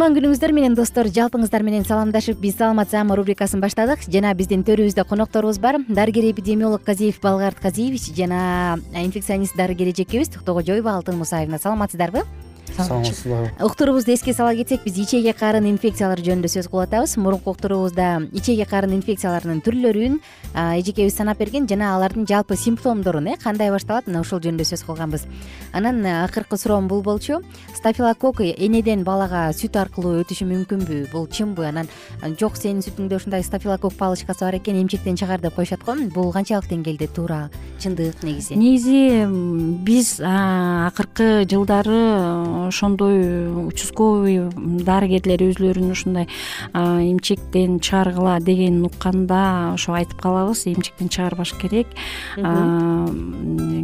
кутман күнүңүздөр менен достор жалпыңыздар менен саламдашып биз саламат саама рубрикасын баштадык. Жана биздин төрүбүздө конокторубуз бар. Дарыгер эпидемиолог казиев балгарт казиевич жана инфекционист дарыгер эжекебиз токтогожоева алтын мусаевна саламатсыздарбы саламатсыздарбы? Уктуруубузду эске сала кетсек биз ичеги карын инфекциялары жөнүндө сөз кылып атабыз мурунку уктуруубузда ичеги карын инфекцияларынын түрлөрүн эжекебиз санап берген жана алардын жалпы симптомдорун э кандай башталат мына ушул жөнүндө сөз кылганбыз. Анан акыркы суроом бул болчу. Стафилокок энеден балага сүт аркылуу өтүшү мүмкүнбү? Бул чынбы? Анан жок сенин сүтүңдө ушундай стафилокок палочкасы бар экен эмчектен чыгар деп коюшат го бул канчалык деңгээлде туура чындык негизи? Негизи биз акыркы жылдары ошондой участковый дарыгерлер өзүлөрүн ушундай эмчектен чыгаргыла дегенин укканда ошо айтып калабыз эмчектен чыгарбаш керек.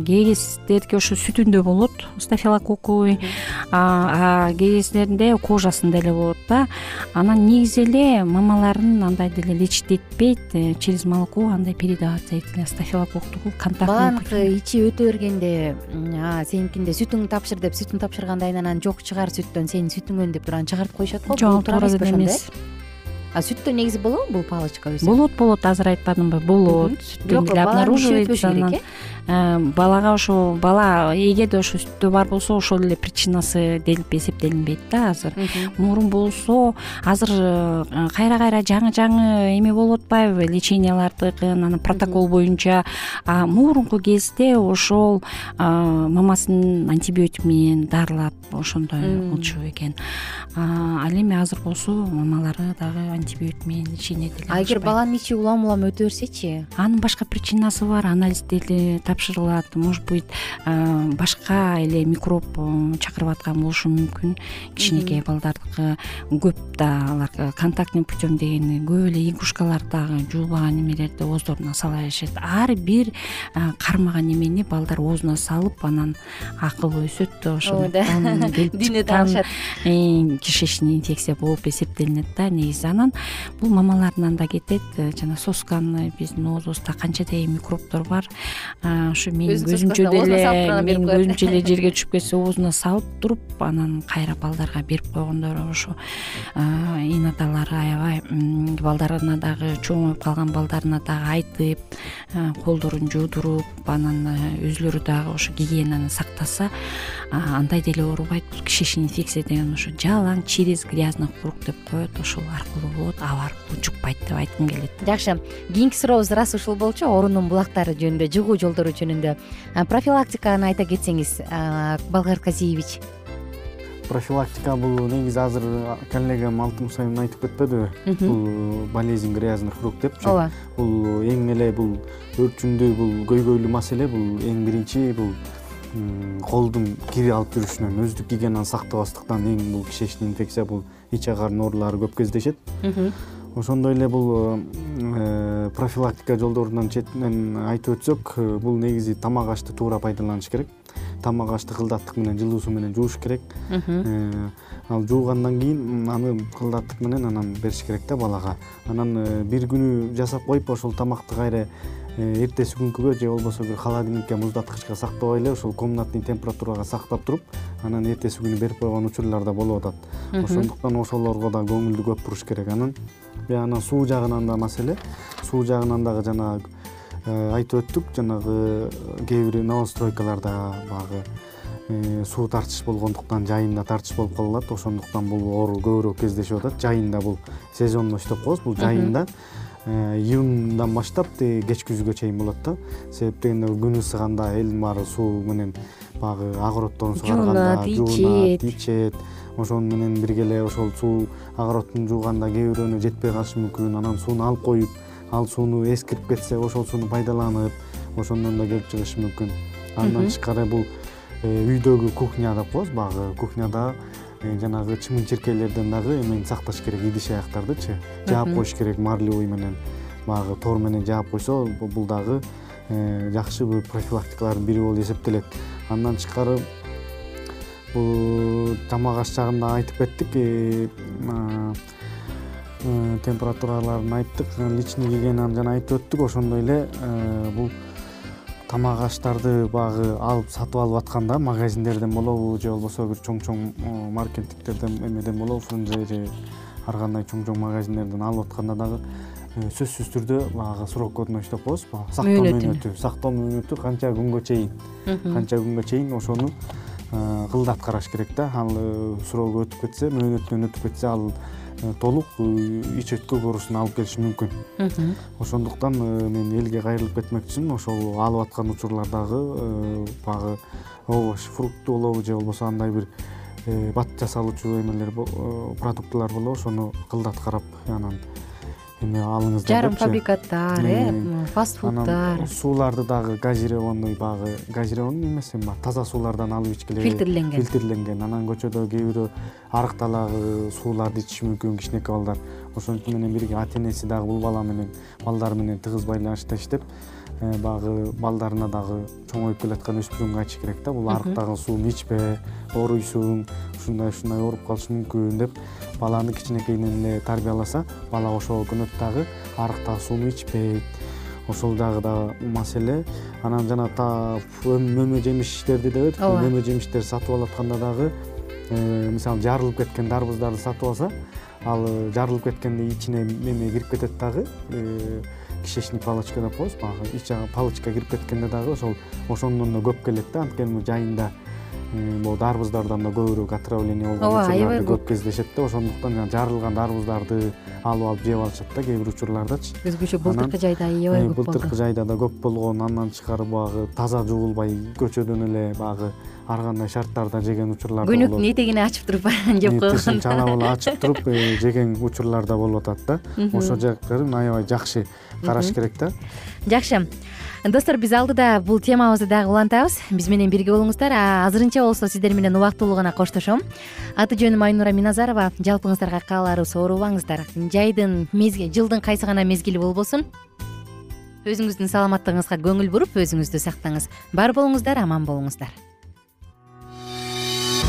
Кээ ошо сүтүндө болот стафилококковый кээ кездеринде кожасында эле болот да. Анан негизи эле мамаларын андай деле лечить этпейт э, через молоко андай передаваться этилет стафилококту контактный баягы ичип өтө бергенде сеникинде сүтүңдү тапшыр деп сүтүн тапшыргандан кийин анан жок чыгар сүттөн сенин сүтүңөн деп туруп анан чыгарып коюшат го? Жок туура деле эмес а сүттө негизи болобу бул палочка өзү? Болот болот азыр айтпадымбы? Болот сүттөн эле обнаруживается анан Э, балага ошо бала эгерде ошо сүттө бар болсо ошол эле причинасы делип эсептелинбейт да азыр. Мурун болсо азыр э, кайра кайра жаңы жаңы эме болуп атпайбы лечениялардыкын анан протокол боюнча. Мурунку кезде ошол мамасын антибиотик менен дарылап ошондой болчу экен. Ал эми азыр болсо мамалары дагы антибиотик менен деле а эгер баланын ичи улам улам өтө берсечи анын башка причинасы бар анализдерди тапшырылат. Может быть башка эле микроб чакырып аткан болушу мүмкүн. Кичинекей балдардыкы көп да алар контактный путем дегени көп эле игрушкалар дагы жуулбаган эмелерди ооздоруна сала беришет. Ар бир кармаган эмени балдар оозуна салып анан акылы өсөт да. ошондуктан дүйнө таанышат кишечный инфекция болуп эсептелинет да негизи. Анан бул мамаларынан да кетет жана сосканы биздин оозубузда канчадей микробдор бар. Ушу менин көзүмчө деле менин көзүмчө эле жерге түшүп кетсе оозуна салып туруп анан кайра балдарга берип койгондор ошо инаталары аябай балдарына дагы чоңоюп калган балдарына дагы айтып колдорун жуудуруп анан өзүлөрү дагы ошо гигиенаны сактаса андай деле оорубайт. Бул кишечный инфекция деген ошо жалаң через грязный круг деп коет ошол аркылуу болот аба аркылуу жукпайт деп айткым келет. Жакшы. Кийинки сурообуз ырас ушул болчу оорунун булактары жөнүндө жугуу жолдору жөнүндө профилактиканы айта кетсеңиз болгар казиевич. Профилактика бул негизи азыр коллегам алтын усаевна айтып кетпедиби? Бул болезнь грязных рук депчи ооба. Бул эң эле бул өрчүндүү бул көйгөйлүү маселе бул эң биринчи бул колдун кир алып жүрүшүнөн өздүк гигиенаны сактабастыктан эң бул кишечный инфекция бул ичек карын оорулары көп кездешет. Ошондой эле бул э, профилактика жолдорунан четинен айтып өтсөк э, бул негизи тамак ашты туура пайдаланыш керек. Тамак ашты кылдаттык менен жылуу суу менен жууш керек. Э, ал жуугандан кийин аны кылдаттык менен анан бериш керек да балага. Анан бир күнү жасап коюп ошол тамакты кайра эртеси күнкүгө же болбосо бир холодильникке муздаткычка сактабай эле ошол комнатный температурага сактап туруп анан эртеси күнү берип койгон учурлар да болуп атат. Ошондуктан ошолорго да көңүлдү көп буруш керек анан. Анан суу жагынан да маселе суу жагынан дагы жанагы э, айтып өттүк жанагы кээ бир новостройкаларда баягы э, суу тартыш болгондуктан жайында тартыш болуп калат. Ошондуктан бул оору көбүрөөк кездешип атат. Жайында бул сезонность деп коебуз. Бул жайында. э, июндан баштап тиги кеч күзгө чейин болот да. Себеп дегенде күн ысыганда элдин баары суу менен баягы огороддорун сугарганда жуунат ичет ошону менен бирге эле ошол суу огородун жууганда кээ бирөөнө жетпей калышы мүмкүн. Анан сууну алып коюп ал сууну эскирип кетсе ошол сууну пайдаланып ошондон да келип чыгышы мүмкүн. Андан тышкары бул э, үйдөгү кухня деп коебуз. Баягы кухняда э, жанагы чымын чиркейлерден дагы эмени сакташ керек идиш аяктардычы. Жаап коюш керек марлевый менен. Баягы тор менен жаап койсо бул дагы э, жакшы бир профилактикалардын бири болуп эсептелет. Андан тышкары бул тамак аш жагында айтып кеттик э, э, температураларын айттык. Личный гигиенаны жана айтып өттүк. Ошондой эле э, бул тамак аштарды баягы алып сатып алып атканда магазиндерден болобу же болбосо бир чоң чоң маркетингтерден эмеден болобу фрунзе же ар кандай чоң чоң магазиндерден алып атканда дагы сөзсүз түрдө баягы срок годности деп коебуз. Сактоо мөөнөтү сактоо мөөнөтү канча күнгө чейин. Канча күнгө чейин ошону Э, кылдат караш керек да. Ал э, срогу өтүп кетсе мөөнөтүнөн өтүп кетсе ал э, толук ич өткөк оорусун алып келиши мүмкүн. Ошондуктан мен элге кайрылып кетмекчимин. Ошол алып аткан учурлардагы баягы овощ фрукты болобу же болбосо андай бир бат жасалуучу эмелер продуктылар болобу ошону кылдат карап анан эме алыңыздар жарым фабрикаттар э фаст фуддар анан сууларды дагы газированный баягы газированный эмес эми таза суулардан алып ичкиле фильтрленген. Фильтрленген. Анан көчөдө кээ бирөө арыкталагы сууларды ичиши мүмкүн кичинекей балдар. Ошончу менен бирге ата энеси дагы бул бала менен балдары менен тыгыз байланышта иштеп баягы балдарына дагы чоңоюп келаткан өспүрүмгө айтыш керек да. Бул арыктаган сууну ичпе ооруйсуң ушундай ушундай ооруп калышы мүмкүн деп баланы кичинекейинен эле тарбияласа бала ошого көнөт дагы арыктагы сууну ичпейт ошол жагы дагы маселе. Анан жана мөмө жемиштерди деп эдикпи мөмө жемиштерди сатып алып атканда дагы э, мисалы жарылып кеткен дарбыздарды сатып алса ал э, жарылып кеткенде ичине эме кирип кетет дагы э, кишечный палочка деп коебуз. Баягы ич жагы палочка кирип кеткенде дагы ошол ошондон да көп келет да. Анткени жайында могу дарбыздардан да көбүрөөк отравление болгон ооба аябай көп. кездешет да. Ошондуктан жана жарылган дарбыздарды алып алып жеп алышат да кээ бир учурлардачы өзгөчө былтыркы жайда аябай көп болду. былтыркы жайда да көп болгон. Андан тышкары баягы таза жуулбай көчөдөн эле баягы ар кандай шарттарда жеген учурлар көйнөктүн этегин ачып туруп жеп койгон тышын чалап эле ачып туруп э, жеген учурлар да болуп атат да. Ошол жактарын аябай жакшы караш керек да. Жакшы достор биз алдыда бул темабызды дагы улантабыз. Биз менен бирге болуңуздар. Азырынча болсо сиздер менен убактылуу гана коштошом. Аты жөнүм айнура миназарова. Жалпыңыздарга кааларыбыз оорубаңыздар жайдын жылдын кайсы гана мезгили болбосун? Өзүңүздүн саламаттыгыңызга көңүл буруп өзүңүздү сактаңыз. Бар болуңуздар аман болуңуздар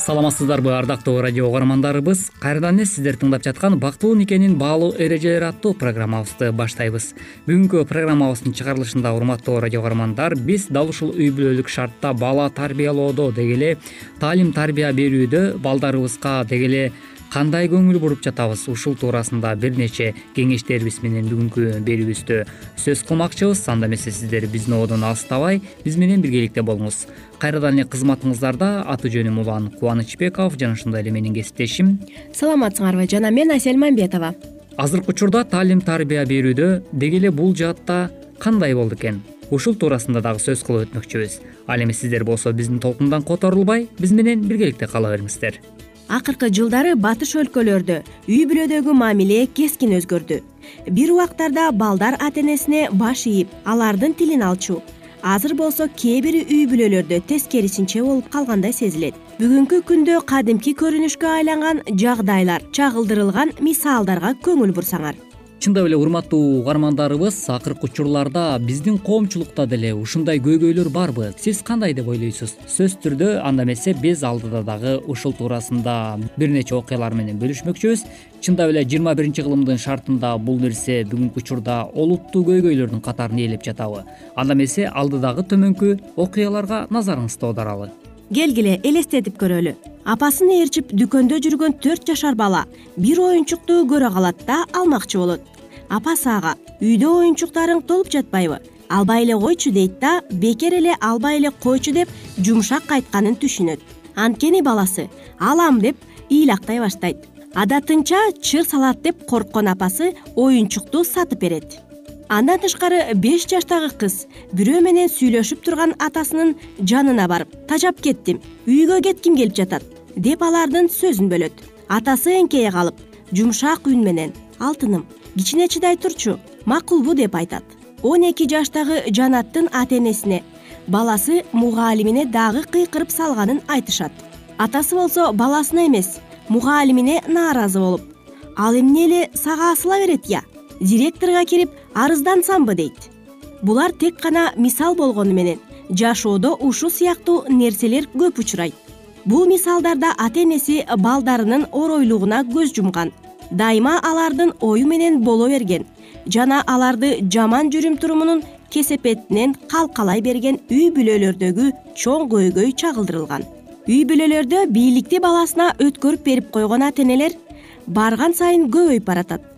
саламатсыздарбы ардактуу радио угармандарыбыз. Кайрадан эле сиздер тыңдап жаткан бактылуу никенин баалуу эрежелери аттуу программабызды баштайбыз. Бүгүнкү программабыздын чыгарылышында урматтуу радио угармандар биз дал ушул үй бүлөлүк шартта бала тарбиялоодо деги эле таалим тарбия берүүдө балдарыбызга деги эле кандай көңүл буруп жатабыз? ушул туурасында бир нече кеңештерибиз менен бүгүнкү берүүбүздө сөз кылмакчыбыз. Анда эмесе сиздер биздин ободон алыстабай биз менен биргеликте болуңуз кайрадан эле кызматыңыздарда аты жөнүм улан кубанычбеков жана ошондой эле менин кесиптешим. Саламатсыңарбы жана мен асель мамбетова. Азыркы учурда таалим тарбия берүүдө деги эле бул жаатта кандай болду экен? Ушул туурасында дагы сөз кылып өтмөкчүбүз. Ал эми сиздер болсо биздин толкундан которулбай биз менен биргеликте кала бериңиздер. Акыркы жылдары батыш өлкөлөрдө үй бүлөдөгү мамиле кескин өзгөрдү. Бир убактарда балдар ата энесине баш ийип алардын тилин алчу азыр болсо кээ бир үй бүлөлөрдө тескерисинче болуп калгандай сезилет. Бүгүнкү күндө кадимки көрүнүшкө айланган жагдайлар чагылдырылган мисалдарга көңүл бурсаңар чындап эле урматтуу угармандарыбыз акыркы учурларда биздин коомчулукта деле ушундай көйгөйлөр барбы сиз кандай деп ойлойсуз? Сөзсүз түрдө анда эмесе биз алдыда дагы ушул туурасында бир нече окуялар менен бөлүшмөкчүбүз. Чындап эле жыйырма биринчи кылымдын шартында бул нерсе бүгүнкү учурда олуттуу көйгөйлөрдүн катарын ээлеп жатабы. Анда эмесе алдыдагы төмөнкү окуяларга назарыңызды оодаралы келгиле элестетип көрөлү. Апасын ээрчип дүкөндө жүргөн төрт жашар бала бир оюнчукту көрө калат да алмакчы болот. Апасы ага үйдө оюнчуктарың толуп жатпайбы. Албай эле койчу дейт да бекер эле албай эле койчу деп жумшак айтканын түшүнөт. Анткени баласы алам деп ыйлактай баштайт. Адатынча чыр салат деп корккон апасы оюнчукту сатып берет андан тышкары беш жаштагы кыз бирөө менен сүйлөшүп турган атасынын жанына барып тажап кеттим үйгө кетким келип жатат деп алардын сөзүн бөлөт. Атасы эңкейе калып жумшак үн менен алтыным кичине чыдай турчу макулбу деп айтат. Он эки жаштагы жанаттын ата энесине баласы мугалимине дагы кыйкырып салганын айтышат. Атасы болсо баласына эмес мугалимине нааразы болуп. Ал эмне эле сага асыла берет я директорго кирип арыздансамбы дейт. Булар тек гана мисал болгону менен жашоодо ушул сыяктуу нерселер көп учурайт. Бул мисалдарда ата энеси балдарынын оройлугуна көз жумган дайыма алардын ою менен боло берген жана аларды жаман жүрүм турумунун кесепетинен калкалай берген үй бүлөлөрдөгү чоң көйгөй чагылдырылган. Үй бүлөлөрдө бийликти баласына өткөрүп берип койгон ата энелер барган сайын көбөйүп баратат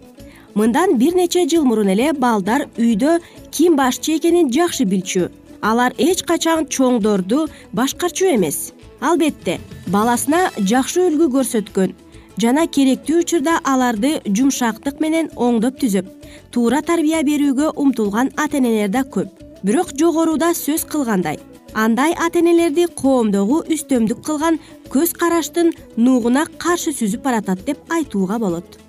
мындан бир нече жыл мурун эле балдар үйдө ким башчы экенин жакшы билчү. Алар эч качан чоңдорду башкарчу эмес. Албетте баласына жакшы үлгү көрсөткөн. Жана керектүү учурда аларды жумшактык менен оңдоп түзөп туура тарбия берүүгө умтулган ата энелер да көп. Бирок жогоруда сөз кылгандай андай ата энелерди коомдогу үстөмдүк кылган көз караштын нугуна каршы сүзүп баратат деп айтууга болот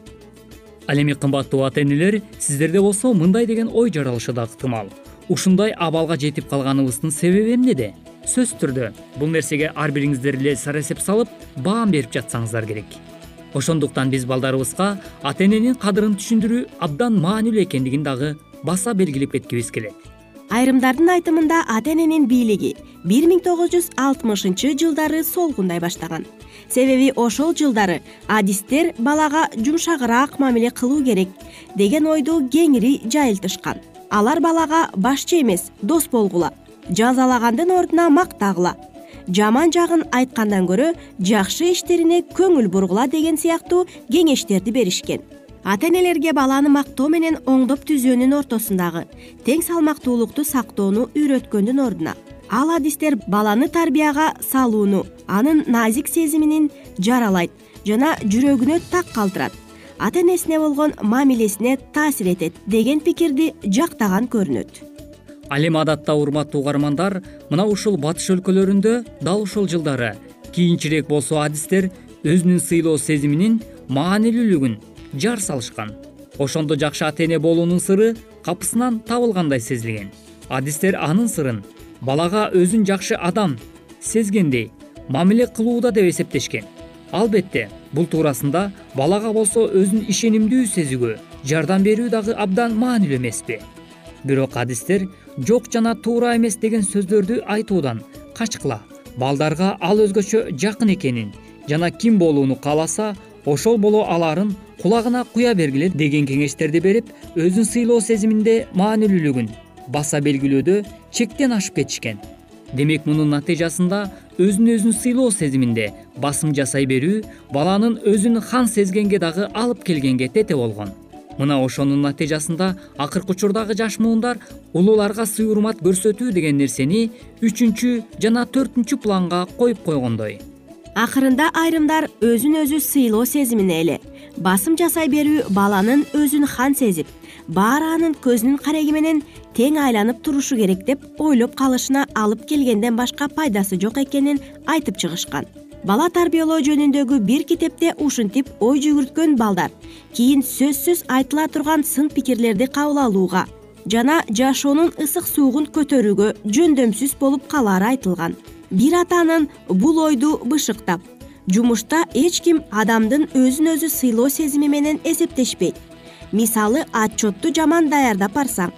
ал эми кымбаттуу ата энелер сиздерде болсо мындай деген ой жаралышы да ыктымал. Ушундай абалга жетип калганыбыздын себеби эмнеде сөзсүз түрдө бул нерсеге ар бириңиздер эле сара эсеп салып баам берип жатсаңыздар керек. Ошондуктан биз балдарыбызга ата эненин кадырын түшүндүрүү абдан маанилүү экендигин дагы баса белгилеп кеткибиз келет айрымдардын айтымында ата эненин бийлиги бир миң тогуз жүз алтымышынчы жылдары солгундай баштаган себеби ошол жылдары адистер балага жумшагыраак мамиле кылуу керек деген ойду кеңири жайылтышкан. Алар балага башчы эмес дос болгула жазалагандын ордуна мактагыла. Жаман жагын айткандан көрө жакшы иштерине көңүл бургула деген сыяктуу кеңештерди беришкен. Ата энелерге баланы мактоо менен оңдоп түзөөнүн ортосундагы тең салмактуулукту сактоону үйрөткөндүн ордуна ал адистер баланы тарбияга салууну анын назик сезимин жаралайт жана жүрөгүнө так калтырат. Ата энесине болгон мамилесине таасир этет деген пикирди жактаган көрүнөт. Ал эми адатта урматтуу угармандар мына ушул батыш өлкөлөрүндө дал ушул жылдары. Кийинчерээк болсо адистер өзүнүн сыйлоо сезиминин маанилүүлүгүн жар салышкан. Ошондо жакшы ата эне болуунун сыры капысынан табылгандай сезилген. Адистер анын сырын балага өзүн жакшы адам сезгендей мамиле кылууда деп эсептешкен. Албетте бул туурасында балага болсо өзүн ишенимдүү сезүүгө жардам берүү дагы абдан маанилүү эмеспи. Бирок адистер жок жана туура эмес деген сөздөрдү айтуудан качкыла балдарга ал өзгөчө жакын экенин жана ким болууну кааласа ошол боло аларын кулагына куя бергиле деген кеңештерди берип өзүн сыйлоо сезиминде маанилүүлүгүн баса белгилөөдө чектен ашып кетишкен. Демек мунун натыйжасында өзүн өзүн сыйлоо сезиминде басым жасай берүү баланын өзүн хан сезгенге дагы алып келгенге тете болгон мына ошонун натыйжасында акыркы учурдагы жаш муундар улууларга сый урмат көрсөтүү деген нерсени үчүнчү жана төртүнчү планга коюп койгондой. Акырында айрымдар өзүн өзү сыйлоо сезимине эле басым жасай берүү баланын өзүн хан сезип баары анын көзүнүн кареги менен тең айланып турушу керек деп ойлоп калышына алып келгенден башка пайдасы жок экенин айтып чыгышкан. Бала тарбиялоо жөнүндөгү бир китепте ушинтип ой жүгүрткөн балдар кийин сөзсүз айтыла турган сын пикирлерди кабыл алууга жана жашоонун ысык суугун көтөрүүгө жөндөмсүз болуп калаары айтылган. Бир атанын бул ойду бышыктап жумушта эч ким адамдын өзүн өзү сыйлоо сезими менен эсептешпейт. Мисалы отчетту жаман даярдап барсаң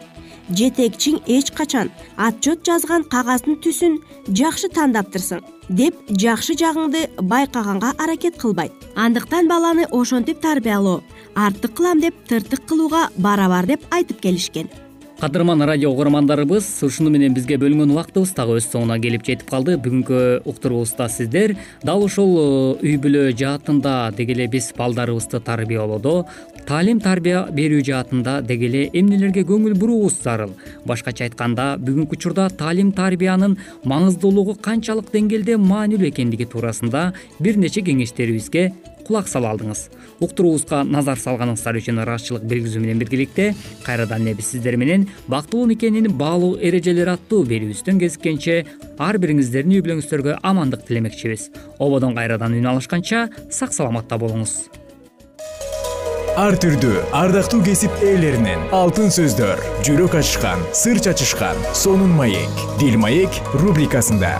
жетекчиң эч качан отчет жазган кагаздын түсүн жакшы тандаптырсың деп жакшы жагыңды байкаганга аракет кылбайт. Андыктан баланы ошентип тарбиялоо артык кылам деп тыртык кылууга барабар деп айтып келишкен кадырман радио угармандарыбыз ушуну менен бизге бөлүнгөн убактыбыз дагы өз соңуна келип жетип калды. Бүгүнкү уктуруубузда сиздер дал ушул э, үй бүлө жаатында деги эле биз балдарыбызды тарбиялоодо таалим тарбия берүү жаатында деги эле эмнелерге көңүл буруубуз зарыл? Башкача айтканда бүгүнкү учурда таалим тарбиянын маңыздуулугу канчалык деңгээлде маанилүү экендиги туурасында бир нече кеңештерибизге кулак сала алдыңыз. Уктуруубузга назар салганыңыздар үчүн ыраазычылык билгизүү менен биргеликте кайрадан эле биз сиздер менен бактылуу никенин баалуу эрежелери аттуу берүүбүздөн кезиккенче ар бириңиздердин үй бүлөңүздөргө амандык тилемекчибиз. Ободон кайрадан үн алышканча сак саламатта болуңуз. Ар түрдүү ардактуу кесип ээлеринен алтын сөздөр жүрөк ачышкан сыр чачышкан сонун маек дил маек рубрикасында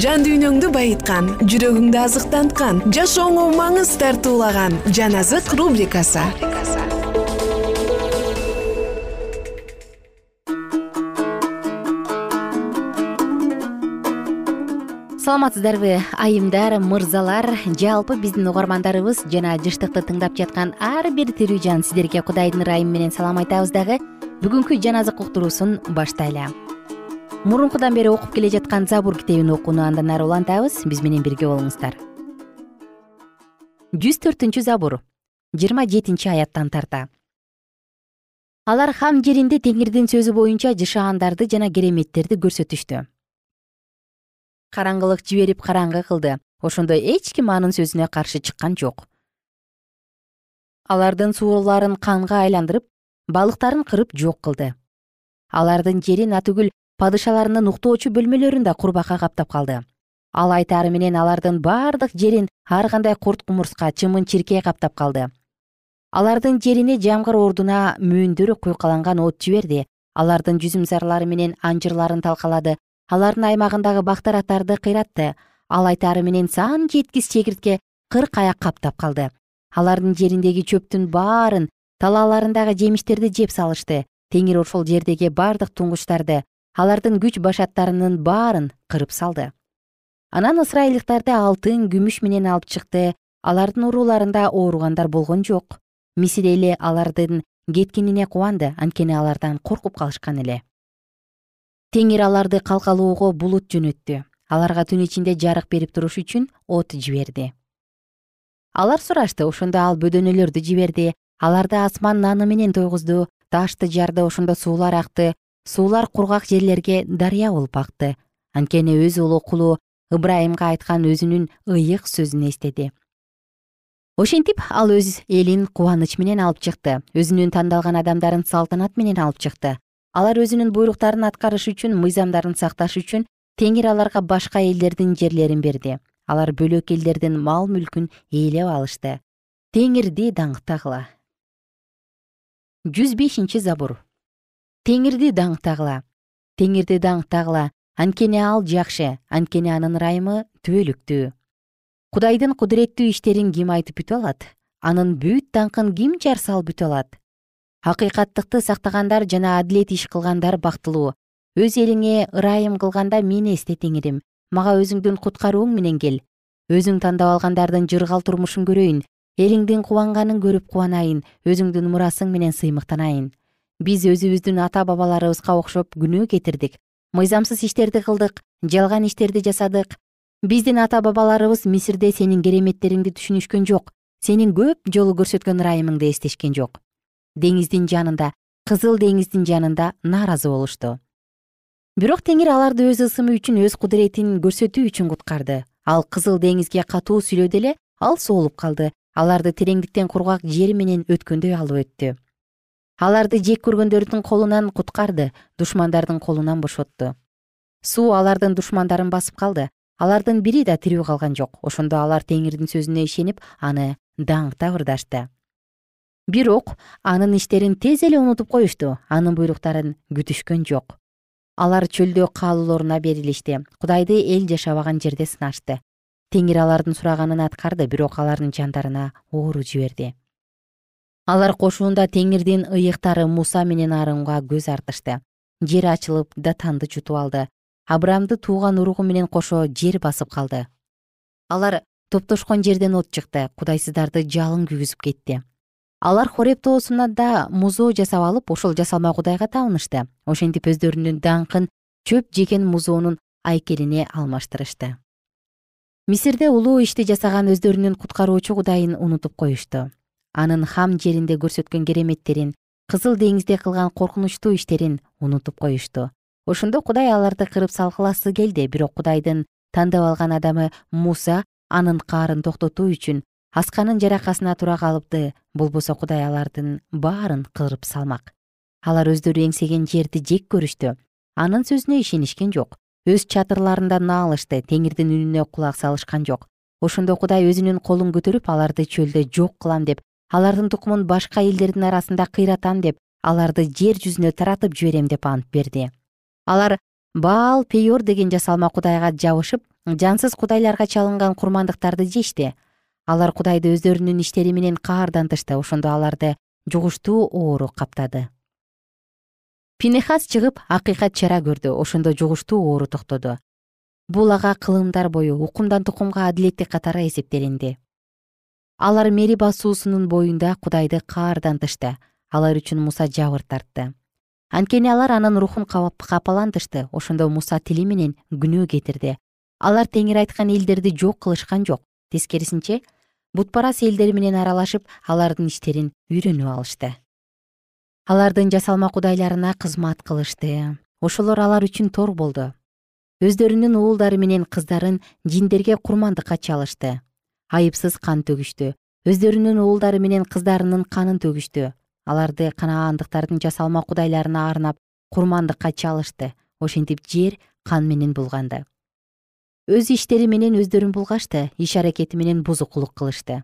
жан дүйнөңдү байыткан жүрөгүңдү азыктанткан жашооңо маңыз тартуулаган жан азык рубрикасы. Саламатсыздарбы айымдар мырзалар жалпы биздин угармандарыбыз жана жыштыкты тыңдап жаткан ар бир тирүү жан сиздерге кудайдын ырайымы менен салам айтабыз дагы. Бүгүнкү жан азык уктуруусун баштайлы мурункудан бери окуп келе жаткан забур китебин окууну андан ары улантабыз. Биз менен бирге болуңуздар. Жүз төртүнчү забур. Жыйырма жетинчи аяттан тарта. Алар хам жеринде теңирдин сөзү боюнча жышаандарды жана кереметтерди көрсөтүштү. Караңгылык жиберип караңгы кылды. Ошондо эч ким анын сөзүнө каршы чыккан жок. Алардын сууларын канга айландырып балыктарын кырып жок кылды. Алардын жерин атүгүл падышаларынын уктоочу бөлмөлөрүн да курбакка каптап калды. Ал айтаары менен алардын бардык жерин ар кандай курт кумурска чымын чиркей каптап калды. Алардын жерине жамгыр ордуна мөөндөр куйкаланган от жиберди. Алардын жүзүмсарлары менен анжырларын талкалады. Алардын аймагындагы бактар кыйратты. Ал айтаары менен сан жеткис чегиртке кырк аяк каптап калды. Алардын жериндеги чөптүн баарын талааларындагы жемиштерди жеп салышты. Теңир ошол жердеги бардык туңгучтарды алардын күч башаттарынын баарын кырып салды. Анан ысрайылдыктарды алтын күмүш менен алып чыкты. Алардын урууларында ооругандар болгон жок. Мисир эли алардын кеткенине кубанды анткени алардан коркуп калышкан эле. Теңир аларды калкалоого булут жөнөттү. Аларга түн ичинде жарык берип туруш үчүн от жиберди. Алар сурашты ошондо ал бөдөнөлөрдү жиберди. Аларды асман наны менен тойгузду ташты жарды ошондо суулар акты суулар кургак жерлерге дарыя болуп акты анткени өз уулу кулу ыбрайымга айткан өзүнүн ыйык сөзүн эстеди. Ошентип ал өз элин кубаныч менен алып чыкты. Өзүнүн тандалган адамдарын салтанат менен алып чыкты. Алар өзүнүн буйруктарын аткарыш үчүн мыйзамдарын сакташ үчүн теңир аларга башка элдердин жерлерин берди. Алар бөлөк элдердин мал мүлкүн ээлеп алышты. Теңирди даңктагыла. Жүз бешинчи забур теңирди даңктагыла теңирди даңктагыла анткени ал жакшы анткени анын ырайымы түбөлүктүү. Кудайдын кудуреттүү иштерин ким айтып бүтө алат? Анын бүт даңкын ким жар салып бүтө алат? Акыйкаттыкты сактагандар жана адилет иш кылгандар бактылуу. Өз элиңе ырайым кылганда мени эсте теңирим. Мага өзүңдүн куткарууң менен кел. Өзүң тандап алгандардын жыргал турмушун көрөйүн. Элиңдин кубанганын көрүп кубанайын. Өзүңдүн мурасың менен сыймыктанайын биз өзүбүздүн ата бабаларыбызга окшоп күнөө кетирдик. Мыйзамсыз иштерди кылдык жалган иштерди жасадык. Биздин ата бабаларыбыз мисирде сенин кереметтериңди түшүнүшкөн жок сенин көп жолу көрсөткөн ырайымыңды эстешкен жок. Деңиздин жанында кызыл деңиздин жанында нааразы болушту. Бирок теңир аларды өз ысымы үчүн өз кудуретин көрсөтүү үчүн куткарды. Ал кызыл деңизге катуу сүйлөдү эле ал соолуп калды. Аларды тереңдиктен кургак жер менен өткөндөй алып өттү аларды жек көргөндөрдүн колунан куткарды душмандардын колунан бошотту суу алардын душмандарын басып калды. Алардын бири да тирүү калган жок. Ошондо алар теңирдин сөзүнө ишенип аны даңктап ырдашты бирок анын иштерин тез эле унутуп коюшту. Анын буйруктарын күтүшкөн жок. Алар чөлдө каалоолоруна берилишти. Кудайды эл жашабаган жерде сынашты. Теңир алардын сураганын аткарды бирок алардын жандарына оору жиберди алар кошуунда теңирдин ыйыктары муса менен арунга көз артышты. Жер ачылып датанды жутуп алды. Абрамды тууган уругу менен кошо жер басып калды. Алар топтошкон жерден от чыкты кудайсыздарды жалын күйгүзүп кетти. Алар хореп тоосуна да музоо жасап алып ошол жасалма кудайга табынышты ошентип өздөрүнүн даңкын чөп жеген музоонун айкелине алмаштырышты. Мисирде улуу ишти жасаган өздөрүнүн куткаруучу кудайын унутуп коюшту анын хам жеринде көрсөткөн кереметтерин кызыл деңизде кылган коркунучтуу иштерин унутуп коюшту. Ошондо кудай аларды кырып салгыласы келди бирок кудайдын тандап алган адамы муса анын каарын токтотуу үчүн асканын жаракасына тура калыпты. Болбосо кудай алардын баарын кырып салмак. Алар өздөрү эңсеген жерди жек көрүштү. Анын сөзүнө ишенишкен жок. Өз чатырларында наалышты теңирдин үнүнө кулак салышкан жок. Ошондо кудай өзүнүн колун көтөрүп аларды чөлдө жок кылам деп алардын тукумун башка элдердин арасында кыйратам деп аларды жер жүзүнө таратып жиберем деп ант берди. Алар баал пейор деген жасалма кудайга жабышып жансыз кудайларга чалынган курмандыктарды жешти. Алар кудайды өздөрүнүн иштери менен каардантышты ошондо аларды жугуштуу оору каптады. Пинехас чыгып акыйкат чара көрдү ошондо жугуштуу оору токтоду. Бул ага кылымдар бою укумдан тукумга адилеттик катары эсептелинди алар мериба суусунун боюнда кудайды каардантышты алар үчүн муса жабыр тартты. Анткени алар анын рухун капалантышты ошондо муса тили менен күнөө кетирди. Алар теңир айткан элдерди жок кылышкан жок. Тескерисинче бутпарас элдер менен аралашып алардын иштерин үйрөнүп алышты. Алардын жасалма кудайларына кызмат кылышты. Ошолор алар үчүн тор болду. Өздөрүнүн уулдары менен кыздарын жиндерге курмандыкка чалышты айыпсыз кан төгүштү. Өздөрүнүн уулдары менен кыздарынын канын төгүштү. Аларды канаандыктардын жасалма кудайларына арнап курмандыкка чалышты. Ошентип жер кан менен булганды. Өз иштери менен өздөрүн булгашты иш аракети менен бузукулук кылышты.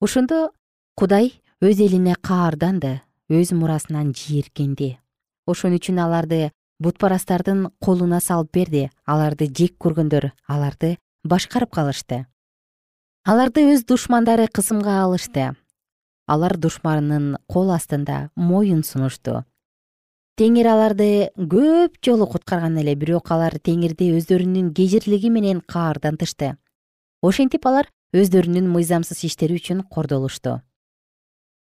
Ошондо кудай өз элине каарданды өз мурасынан жийиркенди ошон үчүн аларды бутпарастардын колуна салып берди аларды жек көргөндөр аларды башкарып калышты аларды өз душмандары кысымга алышты. Алар душманынын кол астында моюн сунушту. Теңир аларды көп жолу куткарган эле бирок алар теңирди өздөрүнүн кежирлиги менен каардантышты ошентип алар өздөрүнүн мыйзамсыз иштери үчүн кордолушту.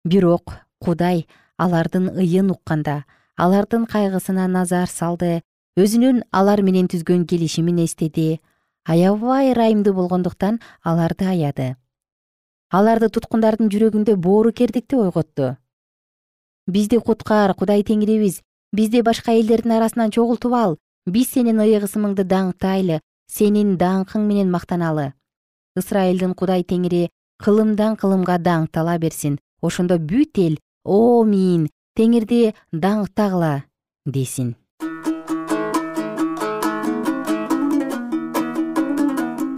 Бирок кудай алардын ыйын укканда алардын кайгысына назар салды өзүнүн алар менен түзгөн келишимин эстеди аябай ырайымдуу болгондуктан аларды аяды. Аларды туткундардын жүрөгүндө боорукердикти ойготту бизди куткар кудай теңирибиз бизди башка элдердин арасынан чогултуп ал биз сенин ыйык ысымыңды даңктайлы сенин даңкың менен мактаналы. Ысрайылдын кудай теңири кылымдан кылымга даңктала берсин ошондо бүт эл омин теңирди даңктагыла десин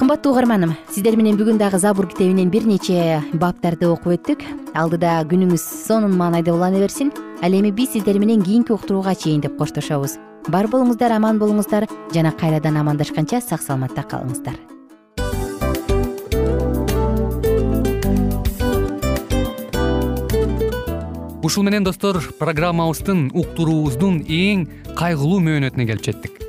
кымбаттуу угарманым сиздер менен бүгүн дагы забур китебинен бир нече баптарды окуп өттүк. Алдыда күнүңүз сонун маанайда улана берсин ал эми биз сиздер менен кийинки уктурууга чейин деп коштошобуз. Бар болуңуздар аман болуңуздар жана кайрадан амандашканча сак саламатта калыңыздар. Ушул менен достор программабыздын уктуруубуздун эң кайгылуу мөөнөтүнө келип жеттик